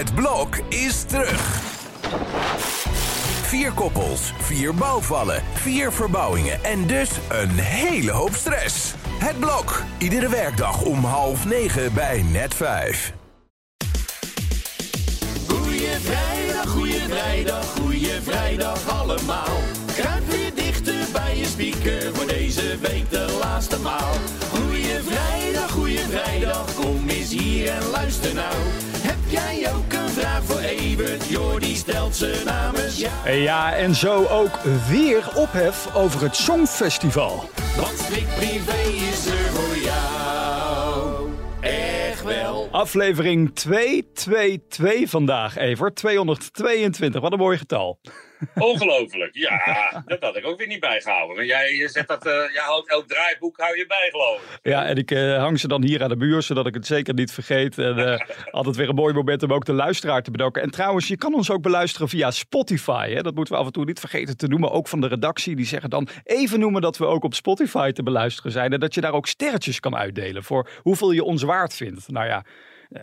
Het blok is terug. Vier koppels, vier bouwvallen, vier verbouwingen en dus een hele hoop stress. Het blok, iedere werkdag om half negen bij net vijf. Goeie vrijdag, goeie vrijdag, goeie vrijdag allemaal. Kruip weer dichter bij je speaker voor deze week de laatste maal. Goeie vrijdag, goeie vrijdag, kom eens hier en luister nou. Jij ook een vraag voor Evert? Jordi stelt ze namens jou. Ja, en zo ook weer ophef over het Songfestival. Want Slik Privé is er voor jou. Echt wel. Aflevering 222 vandaag, Evert. 222, wat een mooi getal. Ongelooflijk, ja. Dat had ik ook weer niet bijgehouden. Maar jij je zet dat, eh jij houdt elk draaiboek hou je bij, geloof ik. Ja, en ik eh, hang ze dan hier aan de muur, zodat ik het zeker niet vergeet. En eh, altijd weer een mooi moment om ook de luisteraar te bedanken. En trouwens, je kan ons ook beluisteren via Spotify. Hè? Dat moeten we af en toe niet vergeten te noemen. Ook van de redactie, die zeggen dan even noemen dat we ook op Spotify te beluisteren zijn. En dat je daar ook sterretjes kan uitdelen voor hoeveel je ons waard vindt. Nou ja,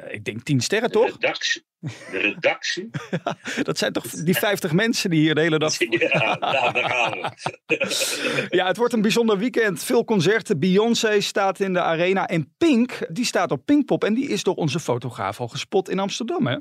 ik denk 10 sterren De toch? redactie. De redactie? Dat zijn toch die 50 mensen die hier de hele dag Ja, nou, daar gaan we. Ja, het wordt een bijzonder weekend. Veel concerten. Beyoncé staat in de arena. En Pink, die staat op Pinkpop. En die is door onze fotograaf al gespot in Amsterdam, hè?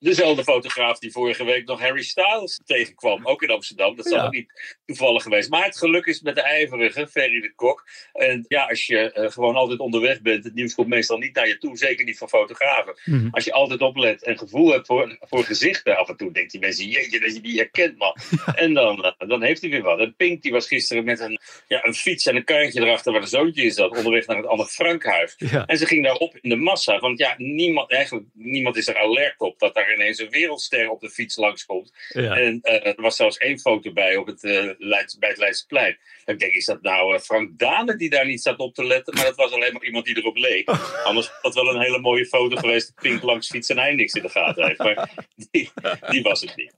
Dezelfde fotograaf die vorige week nog Harry Styles tegenkwam. Ook in Amsterdam. Dat zal Ja. ook niet toevallig geweest. Maar het geluk is met de ijverige, Ferry de Kok. En ja, als je eh, gewoon altijd onderweg bent. Het nieuws komt meestal niet naar je toe. Zeker niet van fotografen. Mhm. Als je altijd oplet en gevoel hebt voor, voor gezichten. Af en toe denkt die mensen, jeetje, dat je die herkent, man. En dan, eh, dan heeft hij weer wat. En Pink die was gisteren met een, ja, een fiets en een karretje erachter waar een zoontje in zat. Onderweg naar het Anne Frankhuis. Ja. En ze ging daarop in de massa. Want ja, niemand, eigenlijk, niemand is er alert op dat daar ineens een wereldster op de fiets langskomt. ja. En eh, er was zelfs één foto bij op het, eh, Leids, bij het Leidseplein. En ik denk, is dat nou eh, Frank Dane die daar niet zat op te letten? Maar dat was alleen maar iemand die erop leek. Anders was dat wel een hele mooie foto geweest. Pink langs fiets en hij niks in de gaten heeft. Maar die, die was het niet.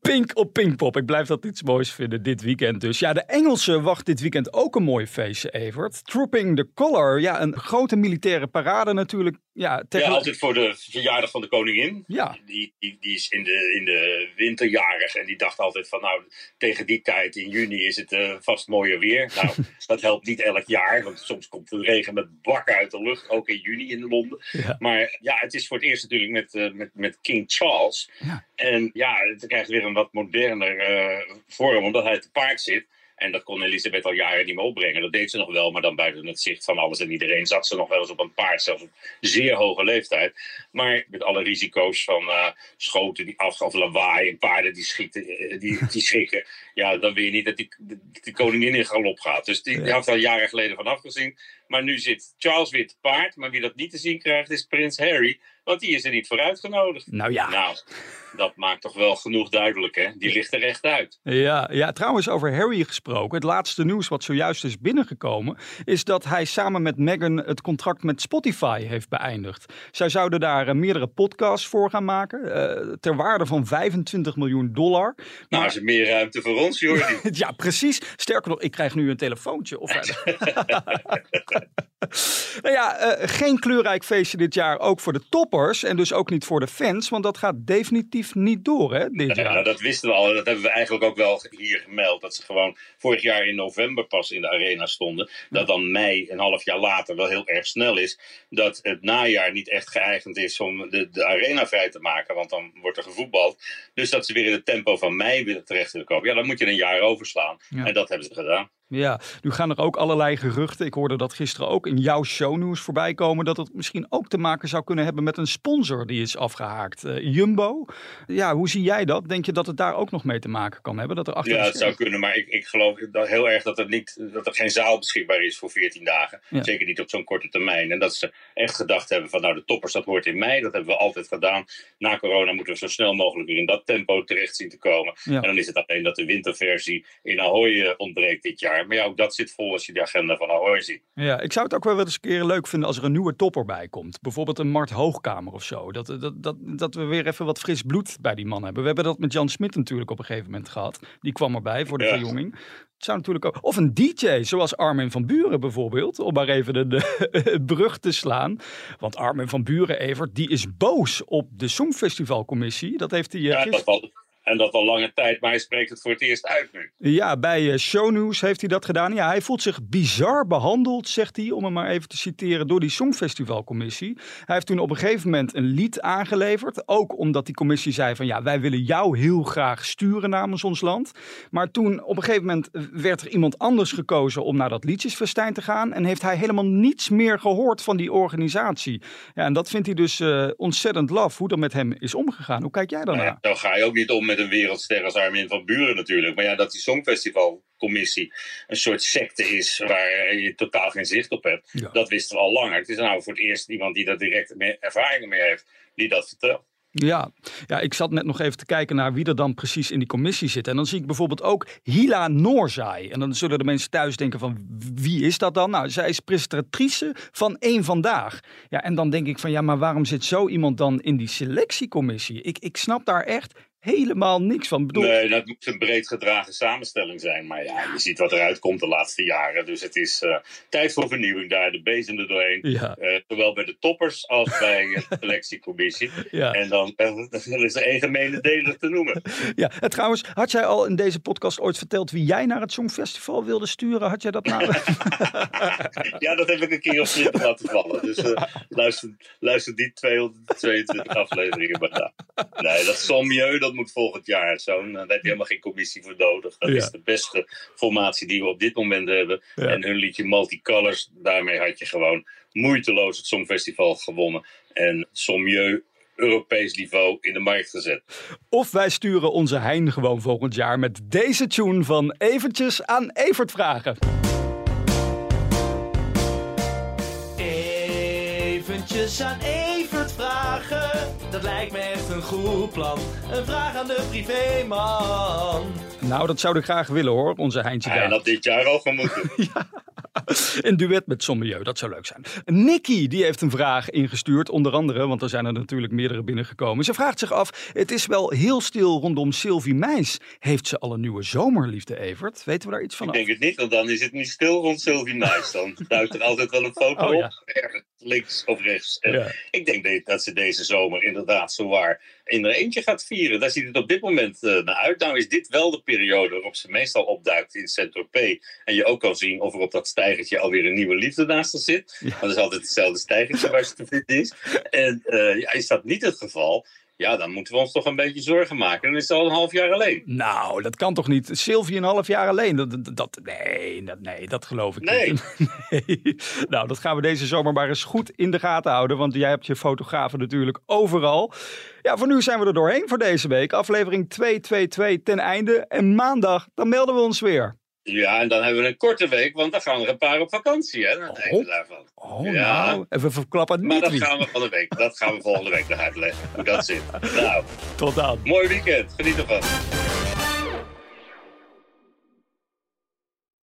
Pink op Pinkpop. Ik blijf dat iets moois vinden dit weekend dus. Ja, de Engelsen wacht dit weekend ook een mooi feestje, Evert. Trooping the Color. Ja, een grote militaire parade natuurlijk. Ja, tegen... Ja, altijd voor de verjaardag van de koningin. Ja. Die, die, die is in de, in de winter jarig. En die dacht altijd van nou, tegen die tijd in juni is het eh, vast mooier weer. Nou, dat helpt niet elk jaar. Want soms komt de regen met bakken uit de lucht. Ook in juni in Londen. Ja. Maar ja, het is voor het eerst natuurlijk met, eh, met, met King Charles. Ja. En ja, het krijgt weer een wat moderner eh, vorm. Omdat hij te paard zit. En dat kon Elisabeth al jaren niet meer opbrengen. Dat deed ze nog wel, maar dan buiten het zicht van alles en iedereen zat ze nog wel eens op een paard, zelfs op zeer hoge leeftijd. Maar met alle risico's van eh, schoten die af of lawaai en paarden die schieten, eh, die, die schrikken. Ja, dan wil je niet dat die, koningin in galop gaat. Dus die, die had er al jaren geleden van afgezien. Maar nu zit Charles weer te paard. Maar wie dat niet te zien krijgt is prins Harry. Want die is er niet voor uitgenodigd. Nou ja. Nou, dat maakt toch wel genoeg duidelijk, hè? Die ligt er echt uit. Ja, ja, trouwens over Harry gesproken. Het laatste nieuws wat zojuist is binnengekomen... is dat hij samen met Meghan het contract met Spotify heeft beëindigd. Zij zouden daar eh, meerdere podcasts voor gaan maken... eh, ter waarde van 25 miljoen dollar. Nou, is er meer ruimte voor ons, Jordi. Ja, precies. Sterker nog, ik krijg nu een telefoontje. Of ja, eh, geen kleurrijk feestje dit jaar, ook voor de toppers. En dus ook niet voor de fans, want dat gaat definitief niet door, hè, dit Ja, jaar. nou, dat wisten we al. Dat hebben we eigenlijk ook wel hier gemeld. Dat ze gewoon vorig jaar in november pas in de arena stonden. Dat dan mei, een half jaar later, wel heel erg snel is. Dat het najaar niet echt geëigend is om de, de arena vrij te maken. Want dan wordt er gevoetbald. Dus dat ze weer in het tempo van mei willen terecht willen komen. Ja, dan moet je een jaar overslaan. Ja. En dat hebben ze gedaan. Ja, nu gaan er ook allerlei geruchten. Ik hoorde dat gisteren ook in jouw shownieuws voorbij komen. Dat het misschien ook te maken zou kunnen hebben met een sponsor die is afgehaakt. Eh, Jumbo. Ja, hoe zie jij dat? Denk je dat het daar ook nog mee te maken kan hebben? Dat er achter Ja, het zou kunnen, maar ik, ik geloof dat heel erg dat er, niet, dat er geen zaal beschikbaar is voor 14 dagen. Ja. Zeker niet op zo'n korte termijn. En dat ze echt gedacht hebben van nou de toppers dat hoort in mei, dat hebben we altijd gedaan. Na corona moeten we zo snel mogelijk weer in dat tempo terecht zien te komen. Ja. En dan is het alleen dat de winterversie in Ahoy eh, ontbreekt dit jaar. Jaar. Maar ja, ook dat zit vol als je de agenda van Ahoy. Ja, ik zou het ook wel eens een keer leuk vinden als er een nieuwe topper bij komt. Bijvoorbeeld een Mart Hoogkamer of zo. Dat, dat, dat, dat we weer even wat fris bloed bij die man hebben. We hebben dat met Jan Smit natuurlijk op een gegeven moment gehad. Die kwam erbij voor de Ja. verjonging. Het zou natuurlijk ook... Of een DJ, zoals Armin van Buren bijvoorbeeld. Om maar even de, de brug te slaan. Want Armin van Buren, Evert, die is boos op de Songfestivalcommissie. Dat heeft hij... eh, Ja, gisteren- en dat al lange tijd, maar hij spreekt het voor het eerst uit nu. Ja, bij eh, Shownews heeft hij dat gedaan. Ja, hij voelt zich bizar behandeld, zegt hij, om hem maar even te citeren, door die Songfestivalcommissie. Hij heeft toen op een gegeven moment een lied aangeleverd. Ook omdat die commissie zei van ja, wij willen jou heel graag sturen namens ons land. Maar toen op een gegeven moment werd er iemand anders gekozen om naar dat liedjesfestijn te gaan. En heeft hij helemaal niets meer gehoord van die organisatie. Ja, en dat vindt hij dus eh, ontzettend laf, hoe dat met hem is omgegaan. Hoe kijk jij Nou daarnaar? ja, dan ga je ook niet om met een wereldster als Armin van Buren natuurlijk. Maar ja, dat die Songfestivalcommissie een soort secte is waar je totaal geen zicht op hebt. Ja. Dat wisten we al langer. Het is nou voor het eerst iemand die daar direct mee- ervaringen mee heeft, die dat vertelt. Ja. ja, ik zat net nog even te kijken naar wie er dan precies in die commissie zit. En dan zie ik bijvoorbeeld ook Hila Noorzai. En dan zullen de mensen thuis denken van wie is dat dan? Nou, zij is presentatrice van Eén Vandaag. Ja, en dan denk ik van ja, maar waarom zit zo iemand dan in die selectiecommissie? Ik, ik snap daar echt helemaal niks van. Ik bedoel, Nee, dat moet een breed gedragen samenstelling zijn. Maar ja, je ziet wat eruit komt de laatste jaren. Dus het is eh, tijd voor vernieuwing daar. De bezem er doorheen. Ja. Eh, zowel bij de toppers als bij de selectiecommissie. Ja. En dan, eh, dan is er één gemene deler te noemen. Ja, en trouwens, had jij al in deze podcast ooit verteld wie jij naar het Songfestival wilde sturen? Had jij dat nou? Ja, dat heb ik een keer op Twitter laten vallen. Dus eh, luister, luister die 222 afleveringen maar na. Nee, dat Sommieu, dat moet volgend jaar. Zo'n, eh, daar heb je helemaal geen commissie voor nodig. Dat Ja. is de beste formatie die we op dit moment hebben. Ja. En hun liedje Multicolors, daarmee had je gewoon moeiteloos het Songfestival gewonnen. En Sommieu Europees niveau in de markt gezet. Of wij sturen onze Hein gewoon volgend jaar met deze tune van eventjes aan Evert vragen. Eventjes aan Evert dat lijkt me echt een goed plan. Een vraag aan de privéman. Nou, dat zou ik graag willen hoor, onze Heintje En daar. dat dit jaar al gewoon moeten. Een duet met Sommelieu, dat zou leuk zijn. Nicky, die heeft een vraag ingestuurd, onder andere, want er zijn er natuurlijk meerdere binnengekomen. Ze vraagt zich af, het is wel heel stil rondom Sylvie Meis. Heeft ze al een nieuwe zomerliefde, Evert? Weten we daar iets van Ik af? denk het niet, want dan is het niet stil rond Sylvie Meis. Dan duikt er altijd wel een foto Oh, op, ergens links of rechts. Ja. Ik denk dat- ze deze zomer inderdaad zowaar in er eentje gaat vieren. Daar ziet het op dit moment eh, naar uit. Nou is dit wel de periode waarop ze meestal opduikt in Saint-Tropez. En je ook kan zien of er op dat stijgertje alweer een nieuwe liefde naast haar zit. Want dat is altijd hetzelfde stijgertje waar ze te vinden is. En eh, ja, is dat niet het geval, ja, dan moeten we ons toch een beetje zorgen maken. Dan is ze al een half jaar alleen. Nou, dat kan toch niet? Sylvie een half jaar alleen? Dat, dat, dat- nee, dat, nee, dat geloof ik Nee. niet. Nee. Nou, dat gaan we deze zomer maar eens goed in de gaten houden. Want jij hebt je fotografen natuurlijk overal. Ja, voor nu zijn we er doorheen voor deze week. Aflevering 222 ten einde. En maandag, dan melden we ons weer. Ja, en dan hebben we een korte week, want dan gaan er een paar op vakantie, hè? aan het einde daarvan. Oh, Ja. nou. En we verklappen Maar niet dat wie. gaan we van de week. Dat gaan we volgende week nog uitleggen. Hoe dat zit. Nou, Tot dan. mooi weekend. Geniet ervan.